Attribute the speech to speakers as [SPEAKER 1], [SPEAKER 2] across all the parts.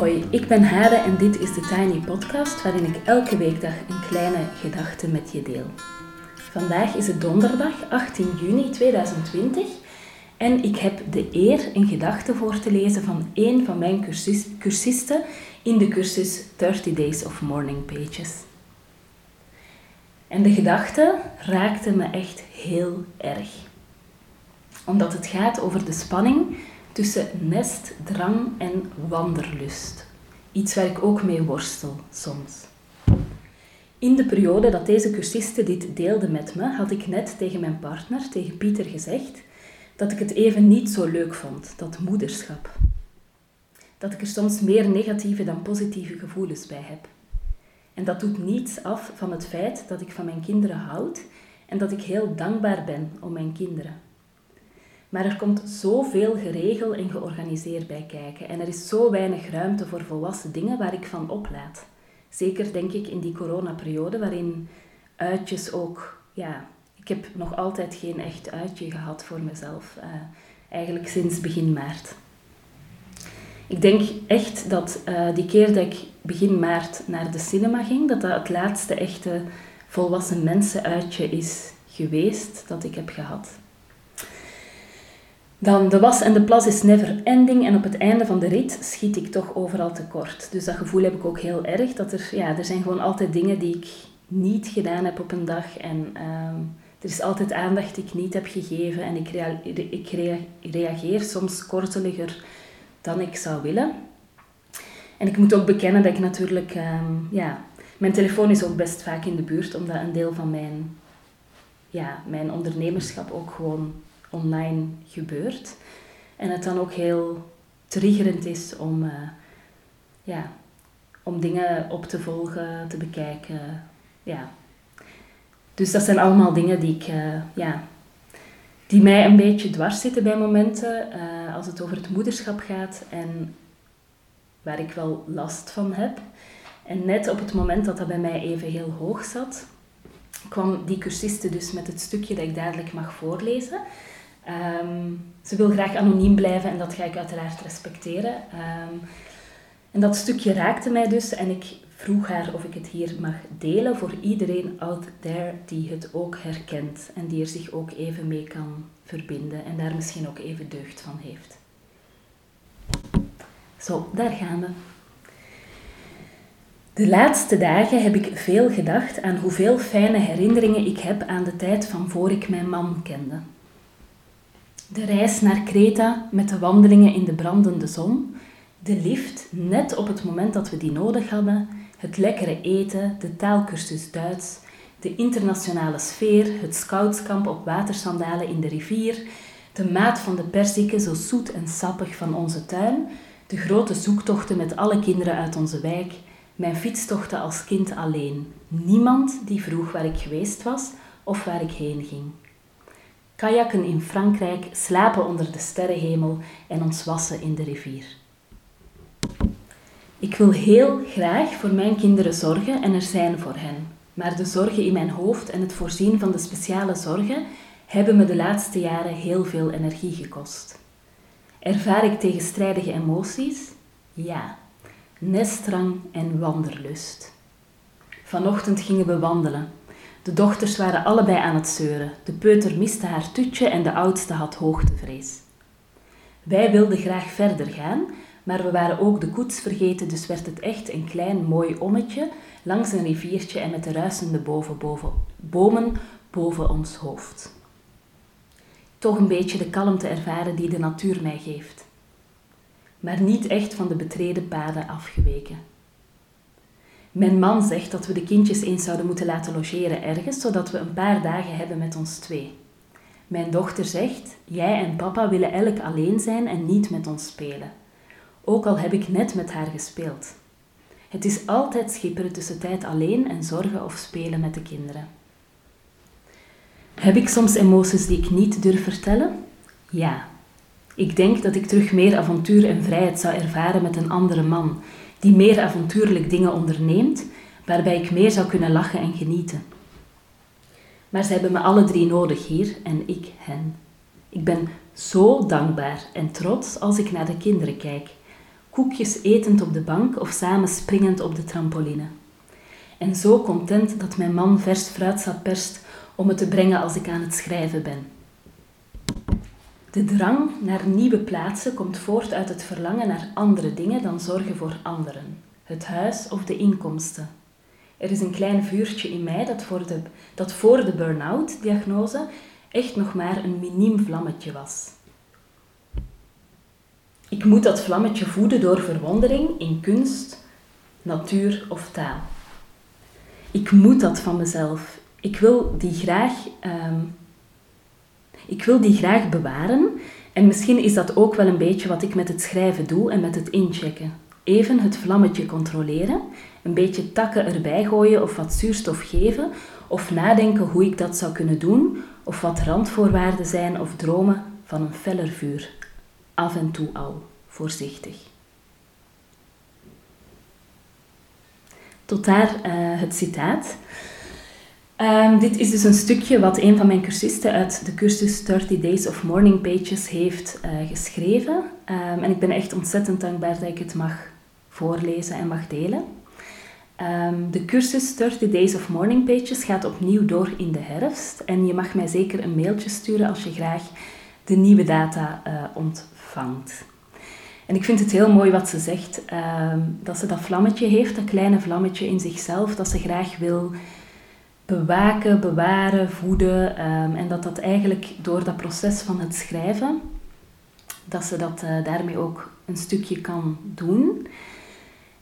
[SPEAKER 1] Hoi, ik ben Hade en dit is de Tiny Podcast waarin ik elke weekdag een kleine gedachte met je deel. Vandaag is het donderdag 18 juni 2020 en ik heb de eer een gedachte voor te lezen van een van mijn cursisten in de cursus 30 Days of Morning Pages. En de gedachte raakte me echt heel erg. Omdat het gaat over de spanning tussen nest, drang en wanderlust. Iets waar ik ook mee worstel soms. In de periode dat deze cursiste dit deelde met me, had ik net tegen mijn partner, tegen Pieter, gezegd dat ik het even niet zo leuk vond, dat moederschap. Dat ik er soms meer negatieve dan positieve gevoelens bij heb. En dat doet niets af van het feit dat ik van mijn kinderen houd en dat ik heel dankbaar ben om mijn kinderen. Maar er komt zoveel geregeld en georganiseerd bij kijken en er is zo weinig ruimte voor volwassen dingen waar ik van oplaat. Zeker denk ik in die coronaperiode waarin uitjes ook, ja, ik heb nog altijd geen echt uitje gehad voor mezelf. Uh, eigenlijk sinds begin maart. Ik denk echt dat uh, die keer dat ik begin maart naar de cinema ging, dat dat het laatste echte volwassen mensenuitje is geweest dat ik heb gehad. Dan de was en de plas is never ending en op het einde van de rit schiet ik toch overal tekort. Dus dat gevoel heb ik ook heel erg. Dat er, ja, er zijn gewoon altijd dingen die ik niet gedaan heb op een dag. En ehm, er is altijd aandacht die ik niet heb gegeven. En ik, reageer soms korteliger dan ik zou willen. En ik moet ook bekennen dat ik natuurlijk... Ehm, ja, mijn telefoon is ook best vaak in de buurt, omdat een deel van mijn, ja, mijn ondernemerschap ook gewoon online gebeurt. En het dan ook heel triggerend is om, uh, ja, om dingen op te volgen, te bekijken. Ja. Dus dat zijn allemaal dingen die, ik, uh, ja, die mij een beetje dwars zitten bij momenten uh, als het over het moederschap gaat en waar ik wel last van heb. En net op het moment dat dat bij mij even heel hoog zat, kwam die cursiste dus met het stukje dat ik dadelijk mag voorlezen. Um, ze wil graag anoniem blijven en dat ga ik uiteraard respecteren. Um, en dat stukje raakte mij dus en ik vroeg haar of ik het hier mag delen voor iedereen out there die het ook herkent en die er zich ook even mee kan verbinden en daar misschien ook even deugd van heeft. Zo, daar gaan we. De laatste dagen heb ik veel gedacht aan hoeveel fijne herinneringen ik heb aan de tijd van voor ik mijn man kende. De reis naar Kreta met de wandelingen in de brandende zon, de lift net op het moment dat we die nodig hadden, het lekkere eten, de taalkursus Duits, de internationale sfeer, het scoutskamp op watersandalen in de rivier, de maat van de perziken zo zoet en sappig van onze tuin, de grote zoektochten met alle kinderen uit onze wijk, mijn fietstochten als kind alleen. Niemand die vroeg waar ik geweest was of waar ik heen ging kajakken in Frankrijk, slapen onder de sterrenhemel en ons wassen in de rivier. Ik wil heel graag voor mijn kinderen zorgen en er zijn voor hen. Maar de zorgen in mijn hoofd en het voorzien van de speciale zorgen hebben me de laatste jaren heel veel energie gekost. Ervaar ik tegenstrijdige emoties? Ja. Nestrang en wanderlust. Vanochtend gingen we wandelen. De dochters waren allebei aan het zeuren. De peuter miste haar tutje en de oudste had hoogtevrees. Wij wilden graag verder gaan, maar we waren ook de koets vergeten, dus werd het echt een klein mooi ommetje langs een riviertje en met de ruisende boven, bomen boven ons hoofd. Toch een beetje de kalmte ervaren die de natuur mij geeft. Maar niet echt van de betreden paden afgeweken. Mijn man zegt dat we de kindjes eens zouden moeten laten logeren ergens, zodat we een paar dagen hebben met ons twee. Mijn dochter zegt: Jij en papa willen elk alleen zijn en niet met ons spelen. Ook al heb ik net met haar gespeeld. Het is altijd schipperen tussen tijd alleen en zorgen of spelen met de kinderen. Heb ik soms emoties die ik niet durf vertellen? Ja. Ik denk dat ik terug meer avontuur en vrijheid zou ervaren met een andere man, die meer avontuurlijk dingen onderneemt, waarbij ik meer zou kunnen lachen en genieten. Maar ze hebben me alle drie nodig hier en ik hen. Ik ben zo dankbaar en trots als ik naar de kinderen kijk. koekjes etend op de bank of samen springend op de trampoline. En zo content dat mijn man vers fruitsap perst om het te brengen als ik aan het schrijven ben. De drang naar nieuwe plaatsen komt voort uit het verlangen naar andere dingen dan zorgen voor anderen, het huis of de inkomsten. Er is een klein vuurtje in mij dat voor de, dat voor de burn-out-diagnose echt nog maar een miniem vlammetje was. Ik moet dat vlammetje voeden door verwondering in kunst, natuur of taal. Ik moet dat van mezelf. Ik wil die graag, ehm, ik wil die graag bewaren. En misschien is dat ook wel een beetje wat ik met het schrijven doe en met het inchecken. Even het vlammetje controleren, een beetje takken erbij gooien of wat zuurstof geven, of nadenken hoe ik dat zou kunnen doen, of wat randvoorwaarden zijn of dromen van een feller vuur. Af en toe al, voorzichtig. Tot daar uh, het citaat. Um, dit is dus een stukje wat een van mijn cursisten uit de cursus 30 Days of Morning Pages heeft uh, geschreven. Um, en ik ben echt ontzettend dankbaar dat ik het mag voorlezen en mag delen. Um, de cursus 30 Days of Morning Pages gaat opnieuw door in de herfst. En je mag mij zeker een mailtje sturen als je graag de nieuwe data uh, ontvangt. En ik vind het heel mooi wat ze zegt, dat ze dat vlammetje heeft, dat kleine vlammetje in zichzelf, dat ze graag wil bewaken, bewaren, voeden. Um, en dat dat eigenlijk door dat proces van het schrijven, dat ze dat uh, daarmee ook een stukje kan doen.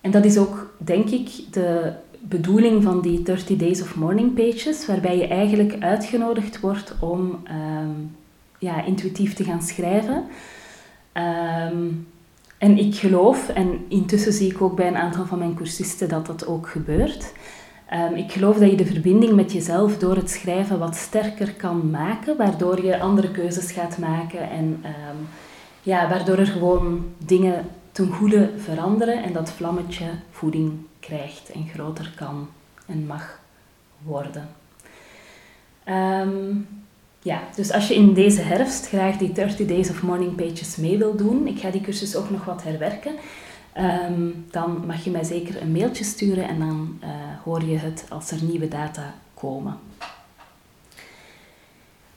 [SPEAKER 1] En dat is ook, denk ik, de bedoeling van die 30 Days of Morning Pages, waarbij je eigenlijk uitgenodigd wordt om um, ja, intuïtief te gaan schrijven. Um, en ik geloof, en intussen zie ik ook bij een aantal van mijn cursisten dat dat ook gebeurt, Um, ik geloof dat je de verbinding met jezelf door het schrijven wat sterker kan maken, waardoor je andere keuzes gaat maken en um, ja, waardoor er gewoon dingen ten goede veranderen en dat vlammetje voeding krijgt en groter kan en mag worden. Um, ja, dus als je in deze herfst graag die 30 Days of Morning Pages mee wil doen, ik ga die cursus ook nog wat herwerken. Dan mag je mij zeker een mailtje sturen en dan hoor je het als er nieuwe data komen.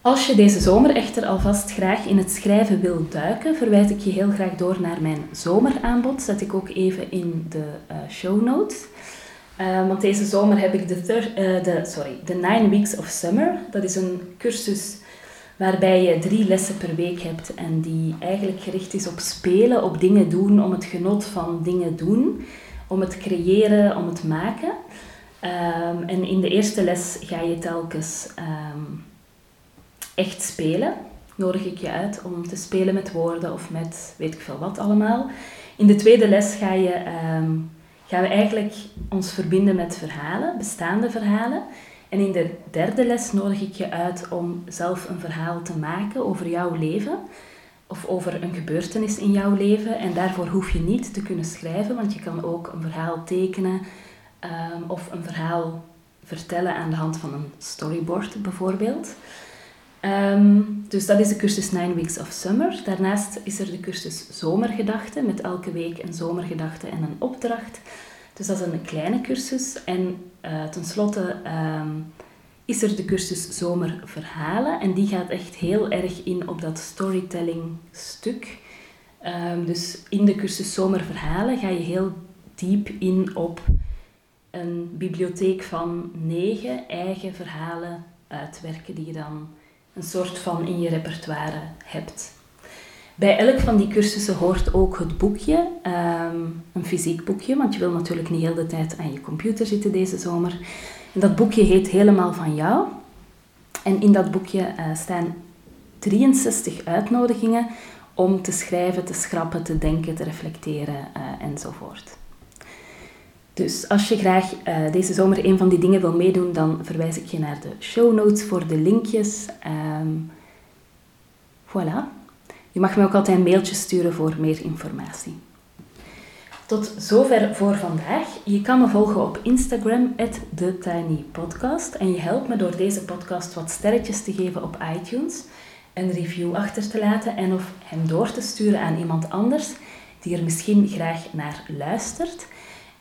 [SPEAKER 1] Als je deze zomer echter alvast graag in het schrijven wil duiken, verwijs ik je heel graag door naar mijn zomeraanbod. Zet ik ook even in de uh, show notes. Uh, want deze zomer heb ik de, de, sorry, de Nine Weeks of Summer. Dat is een cursus waarbij je drie lessen per week hebt en die eigenlijk gericht is op spelen, op dingen doen, om het genot van dingen doen, om het creëren, om het maken. Um, en in de eerste les ga je telkens um, echt spelen. Nodig ik je uit om te spelen met woorden of met weet ik veel wat allemaal. In de tweede les ga je, um, gaan we eigenlijk ons verbinden met verhalen, bestaande verhalen. En in de derde les nodig ik je uit om zelf een verhaal te maken over jouw leven of over een gebeurtenis in jouw leven. En daarvoor hoef je niet te kunnen schrijven, want je kan ook een verhaal tekenen um, of een verhaal vertellen aan de hand van een storyboard bijvoorbeeld. Um, dus dat is de cursus 9 Weeks of Summer. Daarnaast is er de cursus Zomergedachten met elke week een zomergedachte en een opdracht. Dus dat is een kleine cursus. En uh, tenslotte um, is er de cursus Zomerverhalen. En die gaat echt heel erg in op dat storytelling stuk. Dus in de cursus Zomerverhalen ga je heel diep in op een bibliotheek van negen eigen verhalen uitwerken die je dan een soort van in je repertoire hebt. Bij elk van die cursussen hoort ook het boekje, um, een fysiek boekje, want je wil natuurlijk niet heel de tijd aan je computer zitten deze zomer. Dat boekje heet Helemaal van jou. En in dat boekje uh, staan 63 uitnodigingen om te schrijven, te schrappen, te denken, te reflecteren uh, enzovoort. Dus als je graag uh, deze zomer een van die dingen wil meedoen, dan verwijs ik je naar de show notes voor de linkjes. Um, voilà. Je mag me ook altijd een mailtje sturen voor meer informatie. Tot zover voor vandaag. Je kan me volgen op Instagram, TheTinyPodcast. En je helpt me door deze podcast wat sterretjes te geven op iTunes, een review achter te laten en of hem door te sturen aan iemand anders die er misschien graag naar luistert.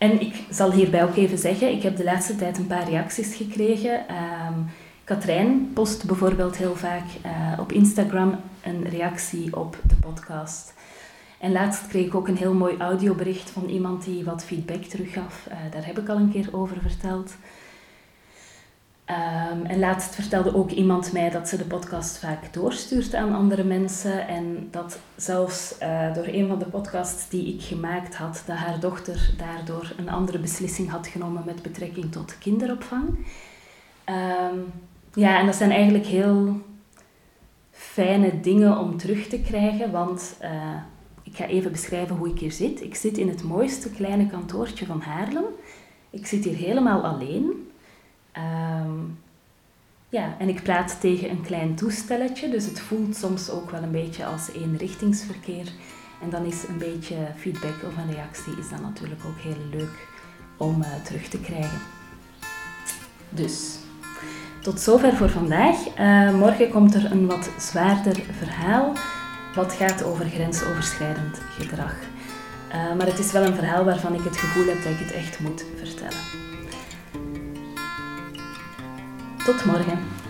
[SPEAKER 1] En ik zal hierbij ook even zeggen, ik heb de laatste tijd een paar reacties gekregen. Um, Katrijn post bijvoorbeeld heel vaak uh, op Instagram een reactie op de podcast. En laatst kreeg ik ook een heel mooi audiobericht van iemand die wat feedback teruggaf. Uh, daar heb ik al een keer over verteld. Um, en laatst vertelde ook iemand mij dat ze de podcast vaak doorstuurt aan andere mensen. En dat zelfs uh, door een van de podcasts die ik gemaakt had, dat haar dochter daardoor een andere beslissing had genomen met betrekking tot kinderopvang. Um, ja, en dat zijn eigenlijk heel fijne dingen om terug te krijgen, want uh, ik ga even beschrijven hoe ik hier zit. Ik zit in het mooiste kleine kantoortje van Haarlem. Ik zit hier helemaal alleen. Um, ja, en ik praat tegen een klein toestelletje, dus het voelt soms ook wel een beetje als eenrichtingsverkeer. En dan is een beetje feedback of een reactie is dan natuurlijk ook heel leuk om uh, terug te krijgen. Dus, tot zover voor vandaag. Uh, morgen komt er een wat zwaarder verhaal, wat gaat over grensoverschrijdend gedrag. Uh, maar het is wel een verhaal waarvan ik het gevoel heb dat ik het echt moet vertellen. Tot morgen.